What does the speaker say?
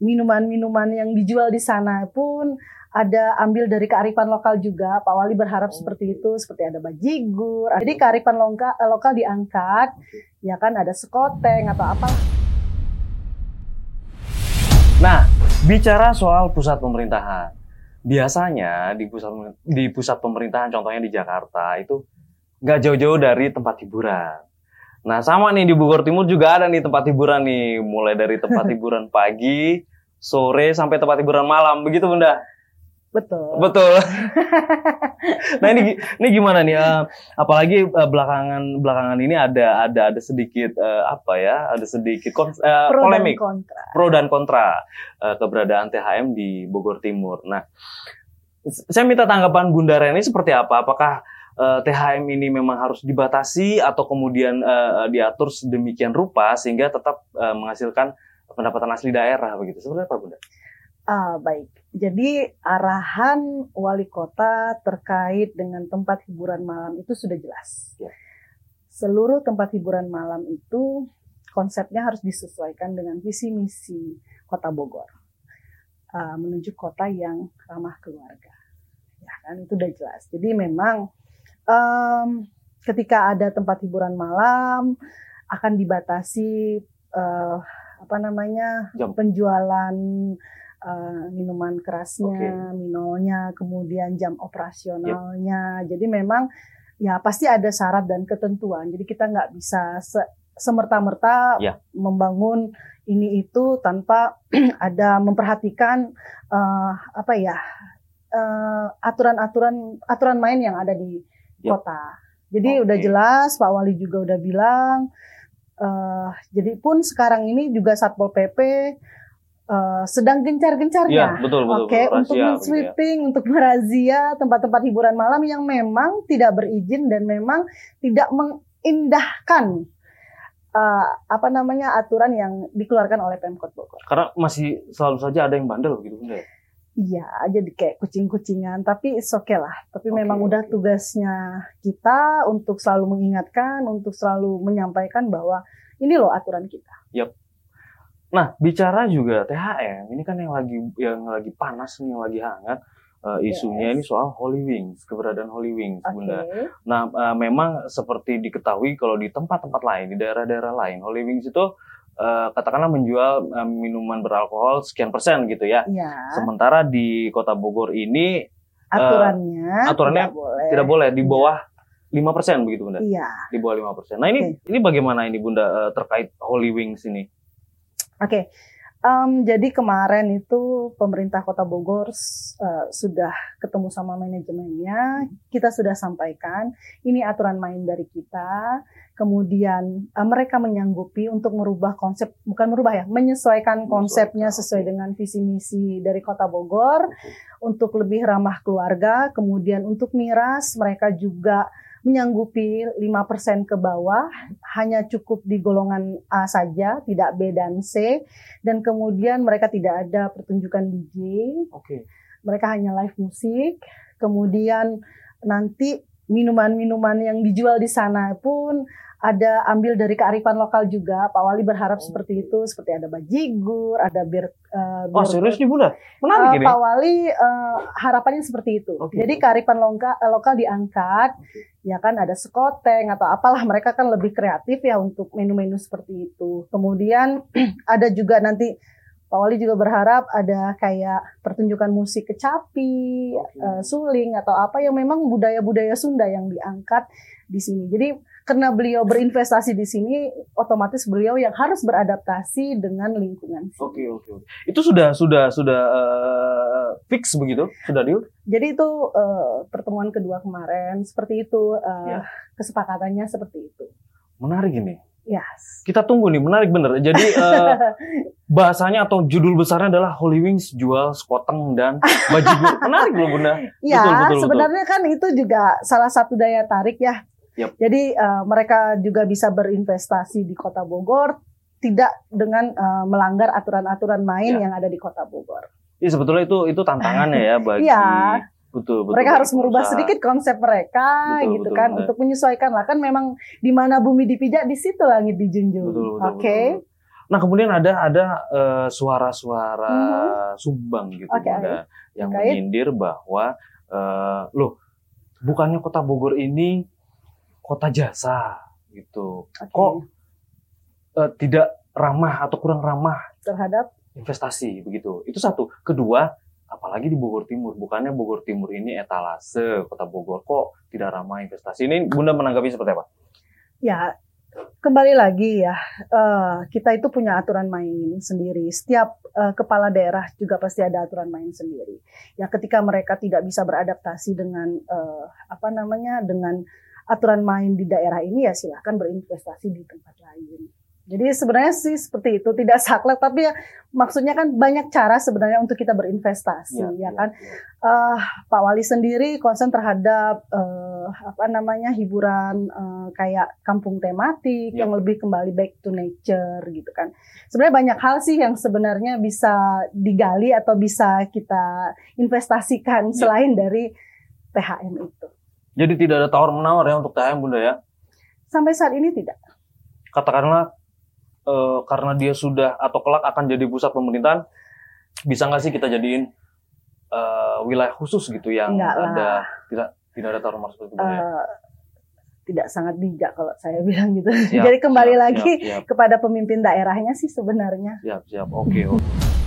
minuman-minuman yang dijual di sana pun ada ambil dari kearifan lokal juga. Pak Wali berharap Oh. seperti itu, seperti ada bajigur. Jadi kearifan lokal, lokal diangkat, ya kan ada sekoteng atau apa. Nah, bicara soal pusat pemerintahan. Biasanya di pusat di pusat pemerintahan contohnya di Jakarta itu nggak jauh-jauh dari tempat hiburan. Nah, sama nih di Bogor Timur juga ada nih tempat hiburan nih, mulai dari tempat hiburan pagi, sore sampai tempat hiburan malam. Begitu, Bunda? Betul. Betul. nah, ini ini gimana nih? eh, apalagi eh, belakangan belakangan ini ada ada ada sedikit eh, apa ya? Ada sedikit kon- Pro dan polemik kontra. pro dan kontra keberadaan THM di Bogor Timur. Nah, saya minta tanggapan Bunda Reni seperti apa? Apakah eh, THM ini memang harus dibatasi atau kemudian eh, diatur sedemikian rupa sehingga tetap eh, menghasilkan pendapatan asli daerah begitu? Seperti apa, Bunda? Ah, baik. Jadi arahan wali kota terkait dengan tempat hiburan malam itu sudah jelas. Ya. Seluruh tempat hiburan malam itu konsepnya harus disesuaikan dengan visi misi kota Bogor Ah, menuju kota yang ramah keluarga. Ya kan itu udah jelas. Jadi memang em, ketika ada tempat hiburan malam akan dibatasi eh, apa namanya Jam. penjualan eh, minuman kerasnya, minonya, kemudian jam operasionalnya. Jadi memang ya pasti ada syarat dan ketentuan. Jadi kita nggak bisa se- semerta-merta Ya. membangun ini itu tanpa ada memperhatikan eh, apa ya aturan-aturan aturan main yang ada di. Kota. Jadi Oke. udah jelas Pak Wali juga udah bilang. eh, jadi pun sekarang ini juga Satpol PP eh, sedang gencar-gencarnya. Iya, betul betul. Oke, betul. untuk Rahasia, men-sweeping, untuk merazia tempat-tempat hiburan malam yang memang tidak berizin dan memang tidak mengindahkan eh, apa namanya aturan yang dikeluarkan oleh Pemkot Bogor. Karena masih selalu saja ada yang bandel begitu, Bunda. ya? Iya, jadi kayak kucing-kucingan, tapi it's okay lah. Tapi Oke, memang udah oke. tugasnya kita untuk selalu mengingatkan, untuk selalu menyampaikan bahwa ini loh aturan kita. Nah, bicara juga THM, ini kan yang lagi yang lagi panas nih, yang lagi hangat eh, isunya Yes. ini soal Holy Wings, keberadaan Holy Wings, Oke. Bunda. Nah, eh, memang seperti diketahui kalau di tempat-tempat lain, di daerah-daerah lain, Holy Wings itu eh, katakanlah menjual eh, minuman beralkohol sekian persen gitu ya. Iya. Sementara di Kota Bogor ini Aturannya, aturannya tidak boleh. tidak boleh di bawah 5% begitu, Bunda. Iya. Di bawah 5%. Nah, ini ini bagaimana ini Bunda eh, terkait Holy Wings ini? Oke, Em, jadi kemarin itu pemerintah Kota Bogor eh, sudah ketemu sama manajemennya, kita sudah sampaikan ini aturan main dari kita. Kemudian eh, mereka menyanggupi untuk merubah konsep, bukan merubah ya, menyesuaikan konsepnya sesuai dengan visi misi dari Kota Bogor untuk lebih ramah keluarga. Kemudian untuk miras mereka juga menyanggupi 5% ke bawah, hanya cukup di golongan A saja, tidak B dan C. Dan kemudian mereka tidak ada pertunjukan DJ, Oke. mereka hanya live musik. Kemudian nanti minuman-minuman yang dijual di sana pun ada ambil dari kearifan lokal juga. Pak Wali berharap Oh. seperti itu, seperti ada bajigur, ada bir, eh, Oh, serius nih Bunda? Menarik Eh, ini. Pak Wali eh, harapannya seperti itu. Oke, Jadi kearifan lokal, lokal diangkat, Oke. ya kan ada sekoteng atau apalah mereka kan lebih kreatif ya untuk menu-menu seperti itu. Kemudian ada juga nanti Pak Wali juga berharap ada kayak pertunjukan musik kecapi, Oke. eh, suling atau apa yang memang budaya-budaya Sunda yang diangkat di sini. Jadi karena beliau berinvestasi di sini, otomatis beliau yang harus beradaptasi dengan lingkungan. Oke oke oke. Itu sudah sudah sudah eh, fix begitu? Sudah deal? Jadi itu eh, pertemuan kedua kemarin seperti itu eh, Ya. kesepakatannya seperti itu. Menarik ini. Yes. Kita tunggu nih, menarik bener. Jadi eh, bahasanya atau judul besarnya adalah Holy Wings jual sekoteng dan bajigur. Menarik loh Bunda. ya, betul, betul, sebenarnya kan itu juga salah satu daya tarik ya. Yap. Jadi eh, mereka juga bisa berinvestasi di Kota Bogor tidak dengan eh, melanggar aturan-aturan main Ya. yang ada di Kota Bogor. Ya sebetulnya itu itu tantangannya ya bagi Iya. Betul betul. mereka bagi harus merubah pengusaha. sedikit konsep mereka Betul, gitu betul, kan benar. untuk menyesuaikan lah kan memang di mana bumi dipijak di situ langit dijunjung. Betul, betul, Oke. betul, betul. Nah kemudian ada ada eh, suara-suara Mhm. sumbang gitu Oke, Bunda, yang Terkait? menyindir bahwa eh, loh bukannya kota Bogor ini kota jasa gitu, Oke. kok eh, tidak ramah atau kurang ramah terhadap investasi begitu. Itu satu. Kedua, apalagi di Bogor Timur, bukannya Bogor Timur ini etalase kota Bogor kok tidak ramah investasi. Ini Bunda menanggapi seperti apa? ya kembali lagi ya eh, kita itu punya aturan main sendiri. Setiap eh, kepala daerah juga pasti ada aturan main sendiri. Ya ketika mereka tidak bisa beradaptasi dengan eh, apa namanya dengan aturan main di daerah ini ya silahkan berinvestasi di tempat lain. Jadi sebenarnya sih seperti itu tidak saklek tapi ya maksudnya kan banyak cara sebenarnya untuk kita berinvestasi ya, kan. Eh, Pak Wali sendiri konsen terhadap eh, apa namanya hiburan eh, kayak kampung tematik Ya. yang lebih kembali back to nature gitu kan. Sebenarnya banyak hal sih yang sebenarnya bisa digali atau bisa kita investasikan Ya. selain dari THM itu. Jadi tidak ada tawar menawar ya untuk THM Bunda ya. Sampai saat ini tidak. Katakanlah eh, karena dia sudah atau kelak akan jadi pusat pemerintahan, bisa nggak sih kita jadiin eh, wilayah khusus gitu yang Enggak lah. ada tidak tidak ada menawar seperti itu ya? Eh, tidak sangat bijak kalau saya bilang gitu. Siap, Jadi kembali siap, lagi siap, siap. kepada pemimpin daerahnya sih sebenarnya. Siap, siap. Oke, oke.